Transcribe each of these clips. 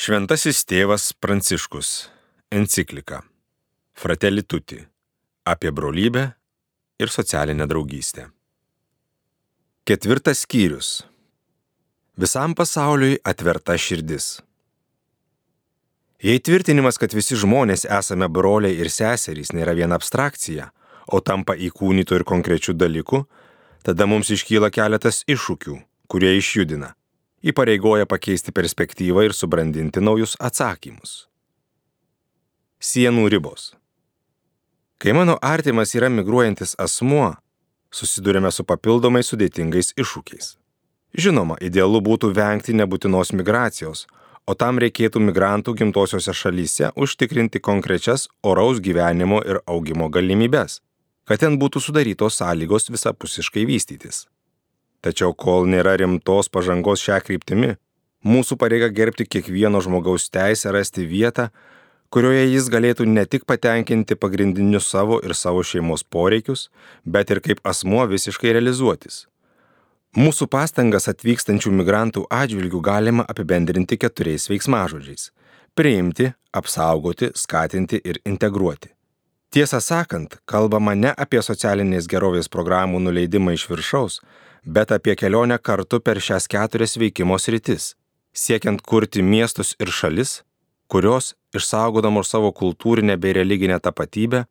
Šventasis tėvas Pranciškus. Enciklika. Fratelli tutti. Apie brolybę ir socialinę draugystę. Ketvirtas skyrius. Visam pasauliui atverta širdis. Jei tvirtinimas, kad visi žmonės esame broliai ir seserys, nėra viena abstrakcija, o tampa įkūnytų ir konkrečių dalykų, tada mums iškyla keletas iššūkių, kurie išjudina įpareigoja pakeisti perspektyvą ir subrandinti naujus atsakymus. Sienų ribos. Kai mano artimas yra migruojantis asmuo, susidurime su papildomai sudėtingais iššūkiais. Žinoma, idealu būtų vengti nebūtinos migracijos, o tam reikėtų migrantų gimtosiose šalyse užtikrinti konkrečias oraus gyvenimo ir augimo galimybės, kad ten būtų sudarytos sąlygos visapusiškai vystytis. Tačiau kol nėra rimtos pažangos šią kryptimį, mūsų pareiga gerbti kiekvieno žmogaus teisę rasti vietą, kurioje jis galėtų ne tik patenkinti pagrindinius savo ir savo šeimos poreikius, bet ir kaip asmuo visiškai realizuotis. Mūsų pastangas atvykstančių migrantų atžvilgių galima apibendrinti keturiais veiksmažodžiais - priimti, apsaugoti, skatinti ir integruoti. Tiesą sakant, kalbama ne apie socialinės gerovės programų nuleidimą iš viršaus, bet apie kelionę kartu per šias keturias veikimo sritis, siekiant kurti miestus ir šalis, kurios, išsaugodamos savo kultūrinę bei religinę tapatybę,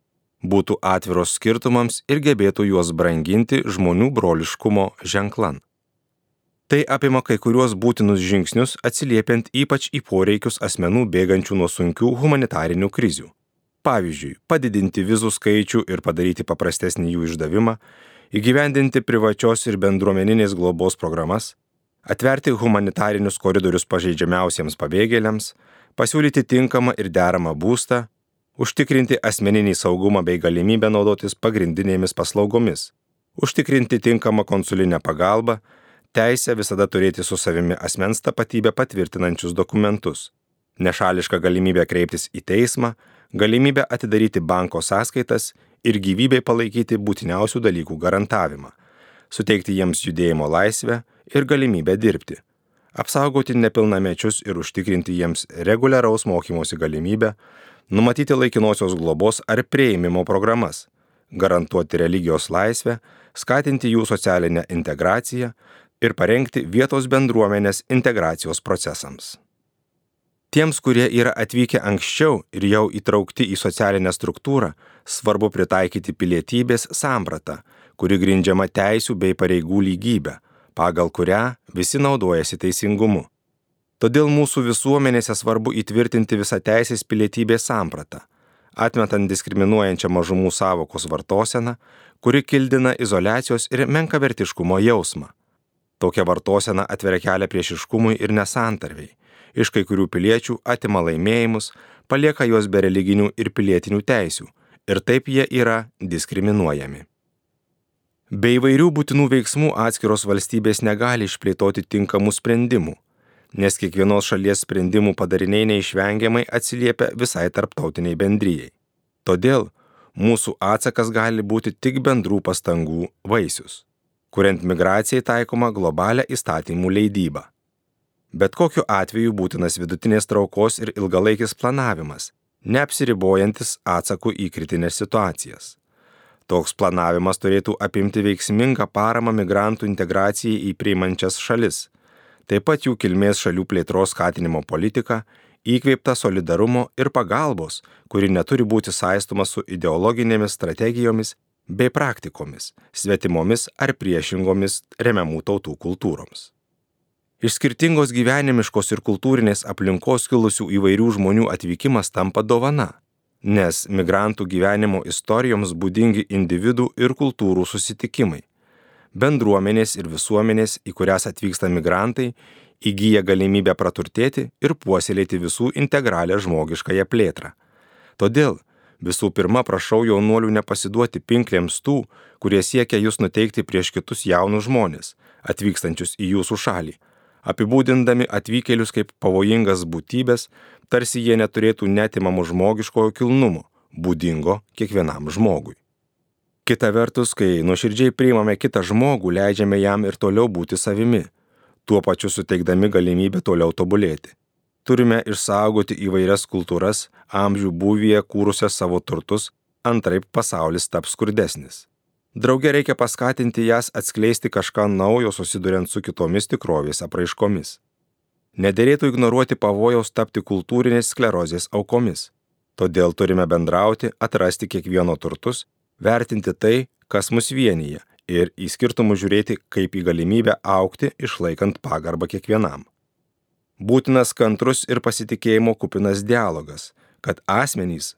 būtų atviros skirtumams ir gebėtų juos branginti žmonių broliškumo ženklan. Tai apima kai kuriuos būtinus žingsnius atsiliepiant ypač į poreikius asmenų bėgančių nuo sunkių humanitarinių krizių. Pavyzdžiui, padidinti vizų skaičių ir padaryti paprastesnį jų išdavimą, įgyvendinti privačios ir bendruomeninės globos programas, atverti humanitarinius koridorius pažeidžiamiausiems pabėgėliams, pasiūlyti tinkamą ir deramą būstą, užtikrinti asmeninį saugumą bei galimybę naudotis pagrindinėmis paslaugomis, užtikrinti tinkamą konsulinę pagalbą, teisę visada turėti su savimi asmens tapatybę patvirtinančius dokumentus, nešališką galimybę kreiptis į teismą, galimybę atidaryti banko sąskaitas ir gyvybei palaikyti būtiniausių dalykų garantavimą, suteikti jiems judėjimo laisvę ir galimybę dirbti, apsaugoti nepilnamečius ir užtikrinti jiems reguliaraus mokymosi galimybę, numatyti laikinosios globos ar prieimimo programas, garantuoti religijos laisvę, skatinti jų socialinę integraciją ir parengti vietos bendruomenės integracijos procesams. Tiems, kurie yra atvykę anksčiau ir jau įtraukti į socialinę struktūrą, svarbu pritaikyti pilietybės sampratą, kuri grindžiama teisų bei pareigų lygybę, pagal kurią visi naudojasi teisingumu. Todėl mūsų visuomenėse svarbu įtvirtinti visą teisės pilietybės sampratą, atmetant diskriminuojančią mažumų savokos vartoseną, kuri kildina izolacijos ir menkavertiškumo jausmą. Tokia vartosena atveria kelią priešiškumui ir nesantarviai iš kai kurių piliečių atima laimėjimus, palieka juos be religinių ir pilietinių teisių ir taip jie yra diskriminuojami. Be įvairių būtinų veiksmų atskiros valstybės negali išplėtoti tinkamų sprendimų, nes kiekvienos šalies sprendimų padariniai neišvengiamai atsiliepia visai tarptautiniai bendryjei. Todėl mūsų atsakas gali būti tik bendrų pastangų vaisius, kuriant migracijai taikoma globalią įstatymų leidybą. Bet kokiu atveju būtinas vidutinės traukos ir ilgalaikis planavimas, neapsiribojantis atsaku į kritinės situacijas. Toks planavimas turėtų apimti veiksmingą paramą migrantų integracijai į priimančias šalis, taip pat jų kilmės šalių plėtros skatinimo politiką, įkveipta solidarumo ir pagalbos, kuri neturi būti saistoma su ideologinėmis strategijomis bei praktikomis, svetimomis ar priešingomis remiamų tautų kultūroms. Iš skirtingos gyvenimiškos ir kultūrinės aplinkos kilusių įvairių žmonių atvykimas tampa dovana, nes migrantų gyvenimo istorijoms būdingi individų ir kultūrų susitikimai. Bendruomenės ir visuomenės, į kurias atvyksta migrantai, įgyja galimybę praturtėti ir puoselėti visų integralią žmogiškąją plėtrą. Todėl visų pirma prašau jaunuolių nepasiduoti pinklėms tų, kurie siekia jūs nuteikti prieš kitus jaunus žmonės, atvykstančius į jūsų šalį apibūdindami atvykėlius kaip pavojingas būtybės, tarsi jie neturėtų netimamo žmogiškojo kilnumo, būdingo kiekvienam žmogui. Kita vertus, kai nuoširdžiai priimame kitą žmogų, leidžiame jam ir toliau būti savimi, tuo pačiu suteikdami galimybę toliau tobulėti. turime išsaugoti įvairias kultūras, amžių būvyje kūrusias savo turtus, antraip pasaulis taps skurdesnis. Drauge reikia paskatinti jas atskleisti kažką naujo susiduriant su kitomis tikrovės apraiškomis. Nederėtų ignoruoti pavojaus tapti kultūrinės sklerozės aukomis. Todėl turime bendrauti, atrasti kiekvieno turtus, vertinti tai, kas mus vienyje ir į skirtumus žiūrėti kaip į galimybę aukti, išlaikant pagarbą kiekvienam. Būtinas kantrus ir pasitikėjimo kupinas dialogas, kad asmenys,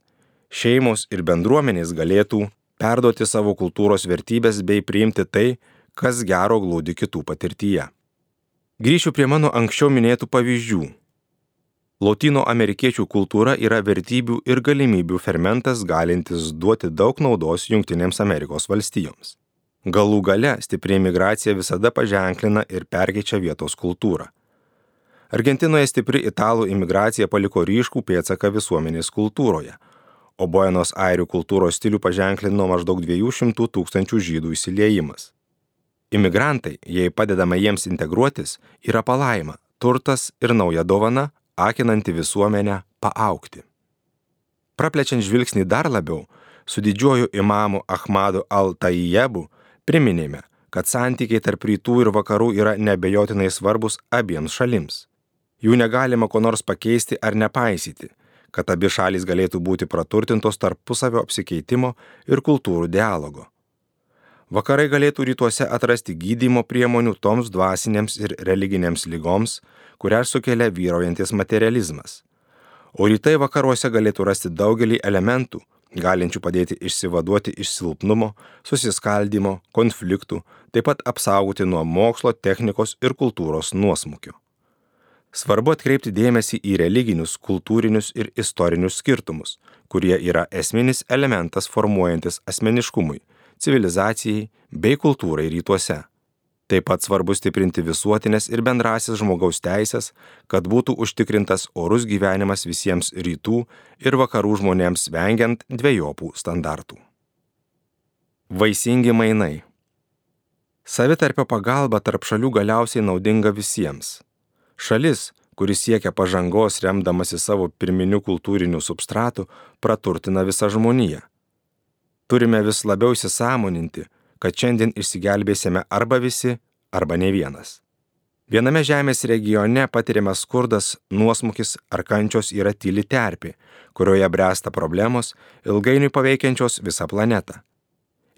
šeimos ir bendruomenės galėtų perduoti savo kultūros vertybės bei priimti tai, kas gero glūdi kitų patirtyje. Grįšiu prie mano anksčiau minėtų pavyzdžių. Lotino amerikiečių kultūra yra vertybių ir galimybių fermentas galintis duoti daug naudos Junktinėms Amerikos valstijoms. Galų gale stipri imigracija visada paženklina ir perkeičia vietos kultūrą. Argentinoje stipri italų imigracija paliko ryškų pėdsaką visuomenės kultūroje, o Buenos Airių kultūros stilių paženklino maždaug 200 tūkstančių žydų įsiliejimas. Imigrantai, jei padedama jiems integruotis, yra palaima, turtas ir nauja dovana, akinanti visuomenę paaukti. Praplečiant žvilgsnį dar labiau, su didžiuoju imamu Ahmadu Al-Tayyebu priminėme, kad santykiai tarp rytų ir vakarų yra nebejotinai svarbus abiems šalims. Jų negalima ko nors pakeisti ar nepaisyti, kad abi šalys galėtų būti praturtintos tarpusavio apsikeitimo ir kultūrų dialogo. Vakarai galėtų rytuose atrasti gydymo priemonių toms dvasinėms ir religinėms lygoms, kurias sukelia vyraujantis materializmas. O rytai vakaruose galėtų rasti daugelį elementų, galinčių padėti išsivaduoti iš silpnumo, susiskaldimo, konfliktų, taip pat apsaugoti nuo mokslo, technikos ir kultūros nuosmukio. Svarbu atkreipti dėmesį į religinius, kultūrinius ir istorinius skirtumus, kurie yra esminis elementas formuojantis asmeniškumui civilizacijai bei kultūrai rytuose. Taip pat svarbu stiprinti visuotinės ir bendrasis žmogaus teisės, kad būtų užtikrintas orus gyvenimas visiems rytų ir vakarų žmonėms vengiant dviejopų standartų. Vaisingi mainai. Savitarpio pagalba tarp šalių galiausiai naudinga visiems. Šalis, kuris siekia pažangos remdamasi savo pirminiu kultūriniu substratu, praturtina visą žmoniją turime vis labiau įsisamoninti, kad šiandien išsigelbėsime arba visi, arba ne vienas. Viename žemės regione patiriamas skurdas, nuosmukis ar kančios yra tyli terpė, kurioje bręsta problemos, ilgainiui paveikiančios visą planetą.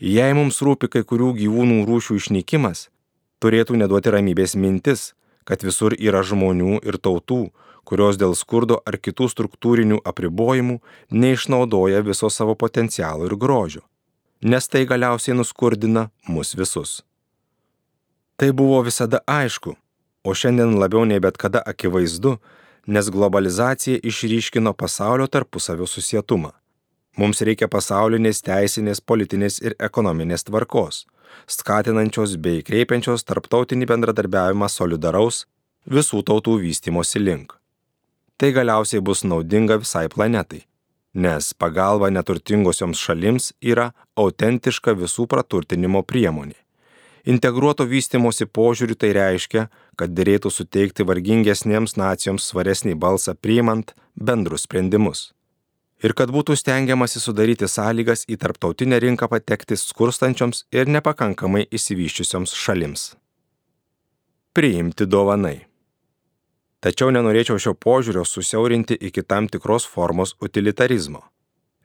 Jei mums rūpi kai kurių gyvūnų rūšių išnykimas, turėtų neduoti ramybės mintis, kad visur yra žmonių ir tautų, kurios dėl skurdo ar kitų struktūrinių apribojimų neišnaudoja viso savo potencialo ir grožio, nes tai galiausiai nuskurdina mus visus. Tai buvo visada aišku, o šiandien labiau nei bet kada akivaizdu, nes globalizacija išryškino pasaulio tarpusavio susietumą. Mums reikia pasaulinės teisinės, politinės ir ekonominės tvarkos, skatinančios bei kreipiančios tarptautinį bendradarbiavimą solidaraus visų tautų vystimosi link tai galiausiai bus naudinga visai planetai, nes pagalba neturtingosioms šalims yra autentiška visų praturtinimo priemonė. Integruoto vystimosi požiūriu tai reiškia, kad dėrėtų suteikti vargingesniems nacijoms svaresnį balsą priimant bendrus sprendimus. Ir kad būtų stengiamasi sudaryti sąlygas į tarptautinę rinką patekti skurstančioms ir nepakankamai įsivyščiusioms šalims. Priimti dovanai. Tačiau nenorėčiau šio požiūrio susiaurinti iki tam tikros formos utilitarizmo.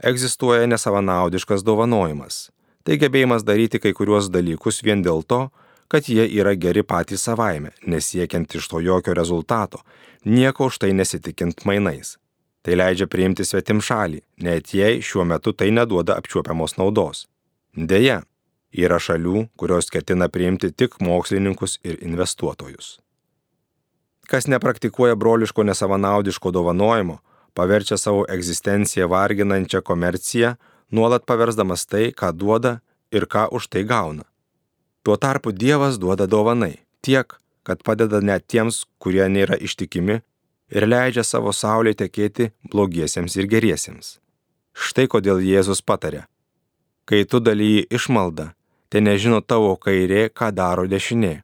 Egzistuoja nesavanaudiškas dovanojimas. Tai gebėjimas daryti kai kuriuos dalykus vien dėl to, kad jie yra geri patys savaime, nesiekiant iš to jokio rezultato, nieko už tai nesitikint mainais. Tai leidžia priimti svetim šalį, net jei šiuo metu tai neduoda apčiuopiamos naudos. Deja, yra šalių, kurios ketina priimti tik mokslininkus ir investuotojus. Kas nepraktikuoja broliško nesavanaudiško dovanojimo, paverčia savo egzistenciją varginančią komerciją, nuolat paversdamas tai, ką duoda ir ką už tai gauna. Tuo tarpu Dievas duoda dovanai tiek, kad padeda net tiems, kurie nėra ištikimi ir leidžia savo saulė tekėti blogiesiems ir geriesiems. Štai kodėl Jėzus patarė. Kai tu dalyji išmaldą, tai nežino tavo kairė, ką daro dešinė,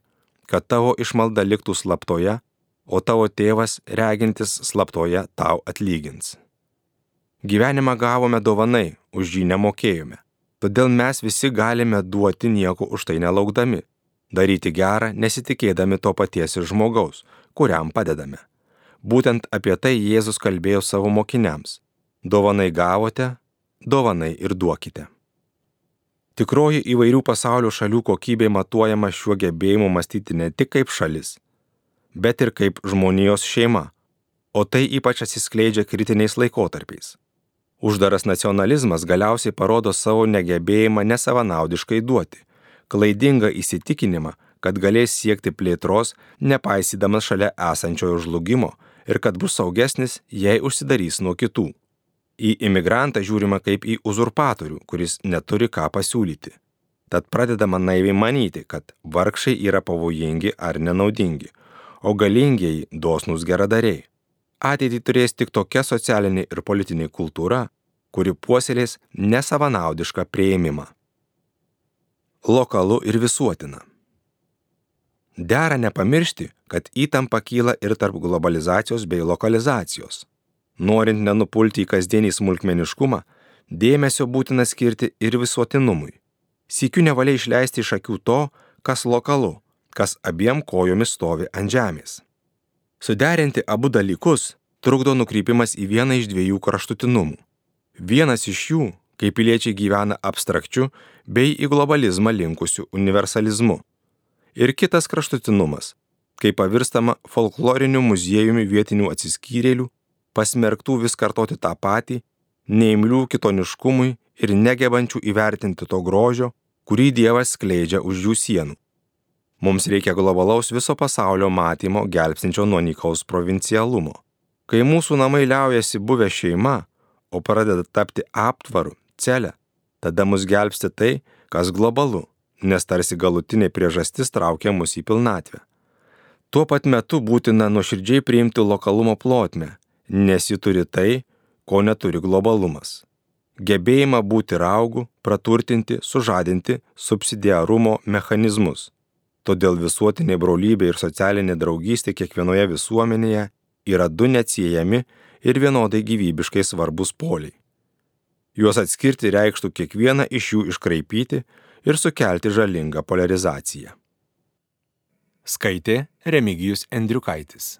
kad tavo išmalda liktų slaptoje, o tavo tėvas regintis slaptoje tau atlygins. Gyvenimą gavome dovanai, už jį nemokėjome. Todėl mes visi galime duoti nieko už tai nelaukdami, daryti gerą, nesitikėdami to paties iš žmogaus, kuriam padedame. Būtent apie tai Jėzus kalbėjo savo mokiniams. Dovanai gavote, dovanai ir duokite. Tikroji įvairių pasaulio šalių kokybė matuojama šiuo gebėjimu mąstyti ne tik kaip šalis, bet ir kaip žmonijos šeima, o tai ypač atsiskleidžia kritiniais laikotarpiais. Uždaras nacionalizmas galiausiai parodo savo negebėjimą nesavanaudiškai duoti, klaidingą įsitikinimą, kad galės siekti plėtros, nepaisydamas šalia esančiojo žlugimo ir kad bus saugesnis, jei užsidarys nuo kitų. Į imigrantą žiūrima kaip į uzurpatorių, kuris neturi ką pasiūlyti. Tad pradedama naiviai manyti, kad vargšai yra pavojingi ar nenaudingi, o galingieji dosnus geradariai ateitį turės tik tokia socialinė ir politinė kultūra, kuri puoselės nesavanaudišką prieimimą. Lokalu ir visuotina. Dera nepamiršti, kad įtampa kyla ir tarp globalizacijos bei lokalizacijos. Norint nenupulti į kasdienį smulkmeniškumą, dėmesio būtina skirti ir visuotinumui. Sikiu nevalia išleisti iš akių to, kas lokalu, kas abiem kojomis stovi ant žemės. Suderinti abu dalykus trukdo nukrypimas į vieną iš dviejų kraštutinumų. Vienas iš jų, kai piliečiai gyvena abstrakčiu bei į globalizmą linkusiu universalizmu. Ir kitas kraštutinumas, kai pavirstama folkloriniu muziejumi vietinių atsiskyrėlių, pasmerktų vis kartoti tą patį, neimlių kitoniškumui ir negebančių įvertinti to grožio, kurį Dievas skleidžia už jų sienų. Mums reikia globalaus viso pasaulio matymo gelbsinčio nuo nykaus provincialumo. Kai mūsų namai liaujasi buvę šeima, o pradeda tapti aptvaru, celę, tada mus gelbsti tai, kas globalu, nes tarsi galutinė priežastis traukia mus į pilnatvę. Tuo pat metu būtina nuoširdžiai priimti lokalumo plotmę, nes ji turi tai, ko neturi globalumas. Gebėjimą būti raugų, praturtinti, sužadinti subsidiarumo mechanizmus Todėl visuotinė brolybė ir socialinė draugystė kiekvienoje visuomenėje yra du neatsiejami ir vienodai gyvybiškai svarbus poliai. Juos atskirti reikštų kiekvieną iš jų iškraipyti ir sukelti žalingą polarizaciją. Skaitė Remigijus Endriukaitis.